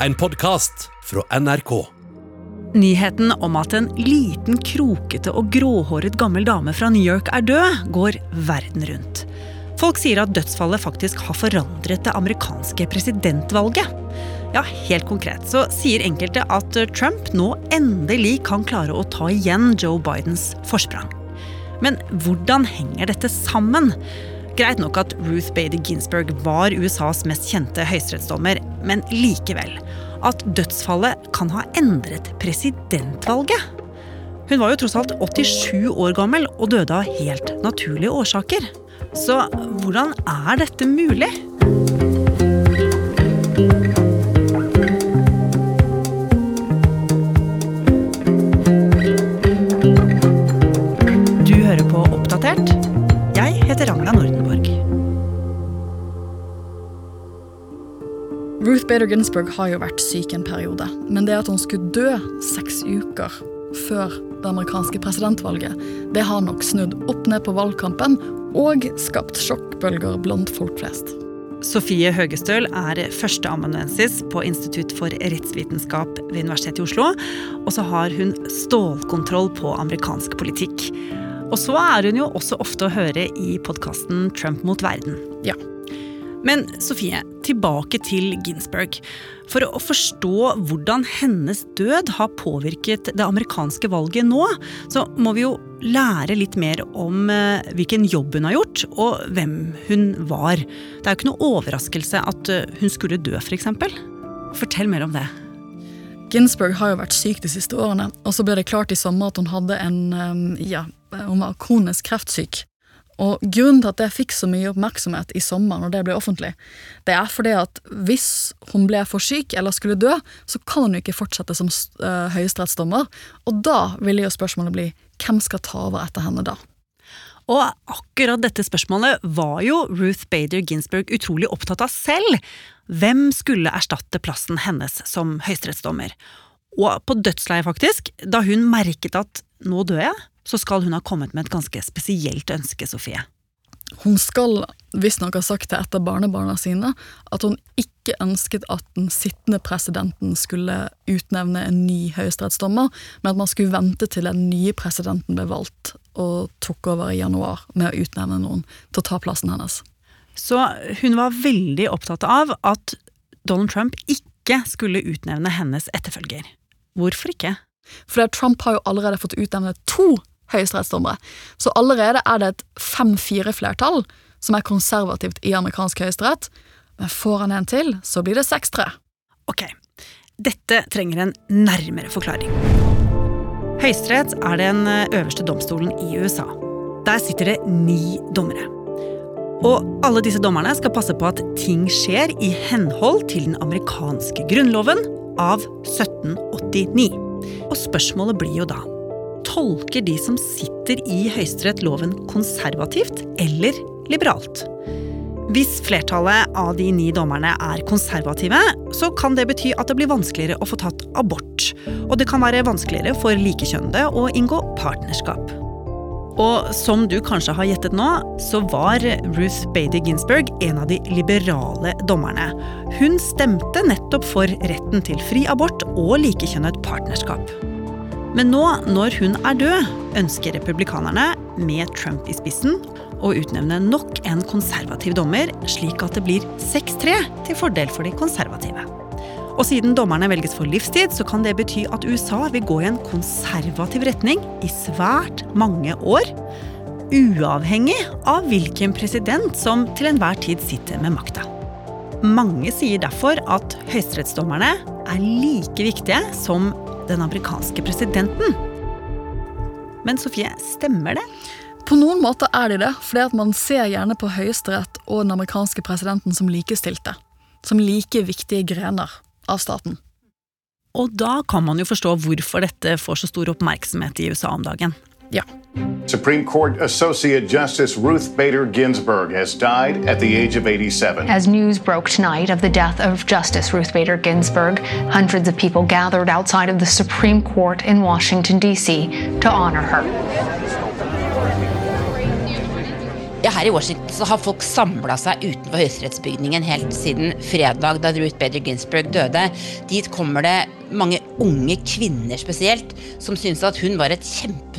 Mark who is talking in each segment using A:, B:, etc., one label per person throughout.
A: en podkast fra NRK.
B: Nyheten om at en liten, krokete og gråhåret gammel dame fra New York er død, går verden rundt. Folk sier at dødsfallet faktisk har forandret det amerikanske presidentvalget. Ja, helt konkret så sier enkelte at Trump nå endelig kan klare å ta igjen Joe Bidens forsprang. Men hvordan henger dette sammen? Greit nok at Ruth Bader Ginsburg var USAs mest kjente høyesterettsdommer, men likevel. At dødsfallet kan ha endret presidentvalget. Hun var jo tross alt 87 år gammel og døde av helt naturlige årsaker. Så hvordan er dette mulig?
C: Ruth Bader Ginsburg har jo vært syk en periode, men det at hun skulle dø seks uker før det amerikanske presidentvalget, det har nok snudd opp ned på valgkampen og skapt sjokkbølger blant folk flest.
B: Sofie Høgestøl er førsteamanuensis på Institutt for rettsvitenskap ved Universitetet i Oslo. Og så har hun stålkontroll på amerikansk politikk. Og så er hun jo også ofte å høre i podkasten Trump mot verden.
C: Ja.
B: Men Sofie, tilbake til Ginsberg For å forstå hvordan hennes død har påvirket det amerikanske valget nå, så må vi jo lære litt mer om eh, hvilken jobb hun har gjort, og hvem hun var. Det er jo ikke noe overraskelse at eh, hun skulle dø, f.eks. For Fortell mer om det.
C: Ginsberg har jo vært syk de siste årene, og så ble det klart i sommer at hun hadde en um, ja, hun var kronisk kreftsyk. Og Grunnen til at det fikk så mye oppmerksomhet i sommer, når det ble offentlig, det er fordi at hvis hun ble for syk eller skulle dø, så kan hun ikke fortsette som uh, høyesterettsdommer. Og da ville jo spørsmålet bli hvem skal ta over etter henne da?
B: Og akkurat dette spørsmålet var jo Ruth Bader Ginsburg utrolig opptatt av selv. Hvem skulle erstatte plassen hennes som høyesterettsdommer? Og på dødsleiet, faktisk, da hun merket at nå dør jeg, så skal hun ha kommet med et ganske spesielt ønske, Sofie.
C: Hun skal visstnok ha sagt til et av barnebarna sine at hun ikke ønsket at den sittende presidenten skulle utnevne en ny høyesterettsdommer, men at man skulle vente til den nye presidenten ble valgt og tok over i januar med å utnevne noen til å ta plassen hennes.
B: Så hun var veldig opptatt av at Donald Trump ikke skulle utnevne hennes etterfølger. Hvorfor ikke?
C: For Trump har jo allerede fått utnevne to høyesterettsdommere. Så allerede er det et fem-fire-flertall som er konservativt i amerikansk høyesterett. Men får han en til, så blir det 6-3.
B: Ok, dette trenger en nærmere forklaring. Høyesterett er den øverste domstolen i USA. Der sitter det ni dommere. Og alle disse dommerne skal passe på at ting skjer i henhold til den amerikanske grunnloven av 1789. Og spørsmålet blir jo da tolker de som sitter i Høyesterett loven konservativt eller liberalt? Hvis flertallet av de ni dommerne er konservative, så kan det bety at det blir vanskeligere å få tatt abort. Og det kan være vanskeligere for likekjønnede å inngå partnerskap. Og som du kanskje har gjettet nå, så var Ruth Bader Ginsburg en av de liberale dommerne. Hun stemte nettopp for retten til fri abort og likekjønnet partnerskap. Men nå, når hun er død, ønsker republikanerne, med Trump i spissen, å utnevne nok en konservativ dommer, slik at det blir 6-3 til fordel for de konservative. Og siden dommerne velges for livstid, så kan det bety at USA vil gå i en konservativ retning i svært mange år. Uavhengig av hvilken president som til enhver tid sitter med makta. Mange sier derfor at høyesterettsdommerne er like viktige som den amerikanske presidenten. Men Sofie, stemmer det?
C: På noen måter er de det, fordi at man ser gjerne på Høyesterett og den amerikanske presidenten som likestilte. Som like viktige grener av staten.
B: Og da kan man jo forstå hvorfor dette får så stor oppmerksomhet i USA om dagen.
C: Ja.
D: Supreme Court Associate Justice Ruth Bader Ginsburg has died at the age of 87.
E: As news broke tonight of the death of Justice Ruth Bader Ginsburg, hundreds of people gathered outside of the Supreme Court in Washington, D.C. to honor her.
F: Ja, Her i Washington så har folk samla seg utenfor høyesterettsbygningen helt siden fredag, da Ruth Bader Ginsburg døde. Dit kommer det mange unge kvinner spesielt, som syns at hun var et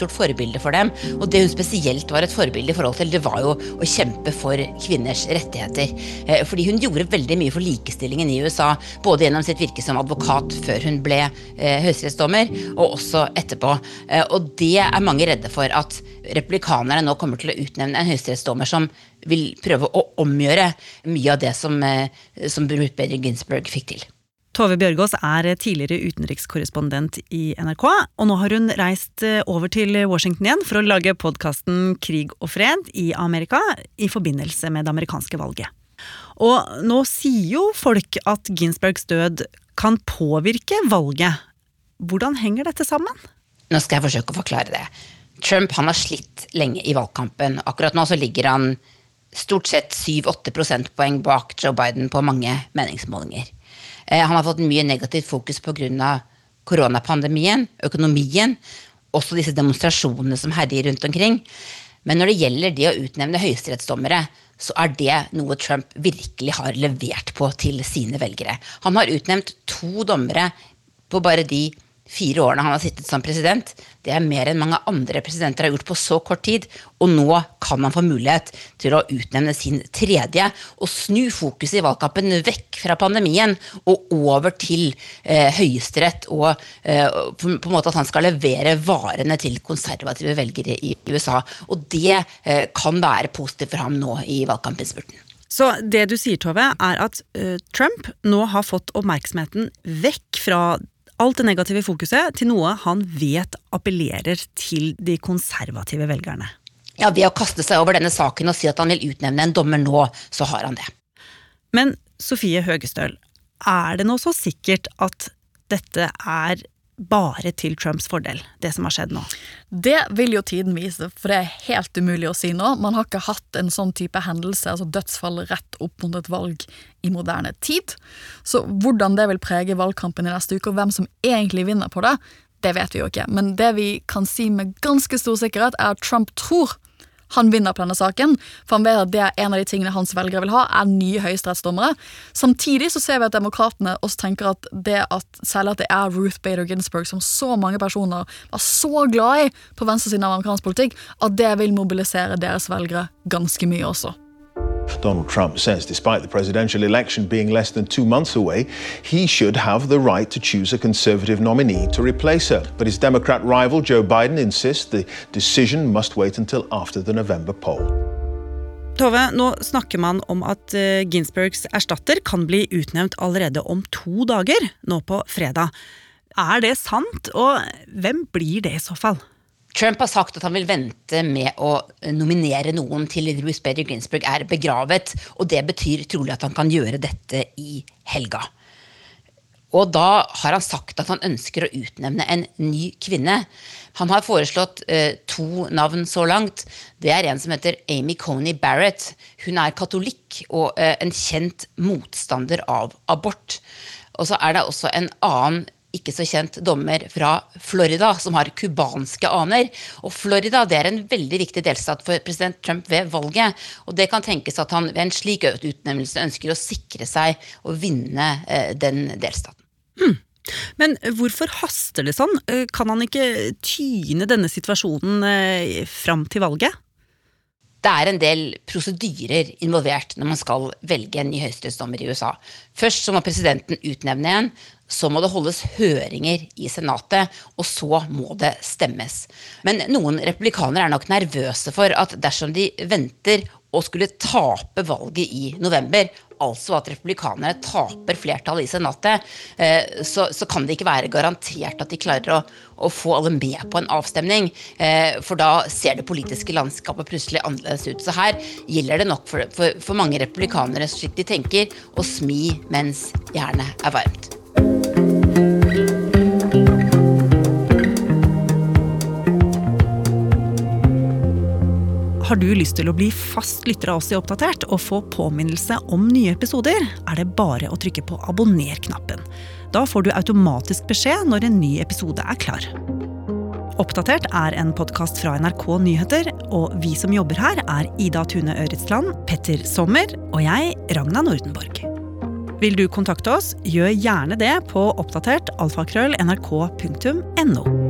F: kjempestort forbilde for dem. Og det hun spesielt var et forbilde i forhold til, det var jo å kjempe for kvinners rettigheter. Eh, fordi hun gjorde veldig mye for likestillingen i USA, både gjennom sitt virke som advokat før hun ble eh, høyesterettsdommer, og også etterpå. Eh, og det er mange redde for at republikanerne nå kommer til å utnevne en høyesterettsdommer som vil prøve å omgjøre mye av det som, som Ruth Bader Ginsburg fikk til.
B: Tove Bjørgaas er tidligere utenrikskorrespondent i NRK, og nå har hun reist eh, over til Washington igjen for å lage podkasten Krig og fred i Amerika i forbindelse med det amerikanske valget. Og nå sier jo folk at Ginsbergs død kan påvirke valget. Hvordan henger dette sammen?
F: Nå skal jeg forsøke å forklare det. Trump har slitt lenge i valgkampen. Akkurat nå ligger han stort sett 7-8 prosentpoeng bak Joe Biden på mange meningsmålinger. Eh, han har fått mye negativt fokus pga. koronapandemien, økonomien, også disse demonstrasjonene som herjer rundt omkring. Men når det gjelder det å utnevne høyesterettsdommere, så er det noe Trump virkelig har levert på til sine velgere. Han har utnevnt to dommere på bare de fire årene han har sittet som president. Det er mer enn mange andre presidenter har gjort på så kort tid. Og nå kan han få mulighet til å utnevne sin tredje og snu fokuset i valgkampen vekk fra pandemien og over til eh, Høyesterett og eh, på, en måte at han skal levere varene til konservative velgere i USA. Og det eh, kan være positivt for ham nå i valgkampinnspurten.
B: Så det du sier, Tove, er at uh, Trump nå har fått oppmerksomheten vekk fra alt det negative fokuset til noe han vet appellerer til de konservative velgerne.
F: Ja, Ved å kaste seg over denne saken og si at han vil utnevne en dommer nå, så har han det.
B: Men Sofie Høgestøl, er det nå så sikkert at dette er bare til Trumps fordel, det som har skjedd nå?
C: Det vil jo tiden vise, for det er helt umulig å si nå. Man har ikke hatt en sånn type hendelse, altså dødsfall rett opp mot et valg i moderne tid. Så hvordan det vil prege valgkampen i neste uke, og hvem som egentlig vinner på det, det vet vi jo ikke. Men det vi kan si med ganske stor sikkerhet, er at Trump tror han vinner på denne saken, for han vet at det er en av de tingene hans velgere vil ha, er nye høyesterettsdommere. Samtidig så ser vi at demokratene også tenker at det at selv at det er Ruth Bader Ginsburg, som så mange personer var så glad i på venstresiden av amerikansk politikk, at det vil mobilisere deres velgere ganske mye også.
G: Donald Trump says despite the presidential election being less than two months away, he should have the right to choose a conservative nominee to replace her. But his Democrat rival, Joe Biden, insists the decision must wait until after the November poll.
B: Tove, nå snakker man om at Ginsbergs erstatter kan bli utnevnt allerede om to dager, nå på fredag. Er det sant, og hvem blir det i så fall?
F: Trump har sagt at han vil vente med å nominere noen til Ruth Bader Ginsburg er begravet, og det betyr trolig at han kan gjøre dette i helga. Og da har han sagt at han ønsker å utnevne en ny kvinne. Han har foreslått eh, to navn så langt. Det er en som heter Amy Coney Barrett. Hun er katolikk og eh, en kjent motstander av abort. Og så er det også en annen ikke så kjent dommer fra Florida som har cubanske aner. Og Florida det er en veldig viktig delstat for president Trump ved valget. Og det kan tenkes at han ved en slik utnevnelse ønsker å sikre seg å vinne eh, den delstaten.
B: Hmm. Men hvorfor haster det sånn? Eh, kan han ikke tyne denne situasjonen eh, fram til valget?
F: Det er en del prosedyrer involvert når man skal velge en ny høyesterettsdommer i USA. Først så må presidenten utnevne en, så må det holdes høringer i Senatet, og så må det stemmes. Men noen republikanere er nok nervøse for at dersom de venter og skulle tape valget i november, altså at republikanere taper flertallet i Senatet, eh, så, så, kan det ikke være garantert at de klarer å, få alle med på en avstemning. Eh, for da ser det politiske landskapet plutselig annerledes ut. Så her gjelder det nok for, for mange republikanere, slik de tenker, å smi mens jernet er varmt.
B: Har du lyst til å bli fast lytter av oss i Oppdatert og få påminnelse om nye episoder, er det bare å trykke på abonner-knappen. Da får du automatisk beskjed når en ny episode er klar. Oppdatert er en podkast fra NRK Nyheter, og vi som jobber her, er Ida Tune Øretsland, Petter Sommer og jeg, Ragna Nordenborg. Vil du kontakte oss, gjør gjerne det på oppdatert alfakrøll nrk.no.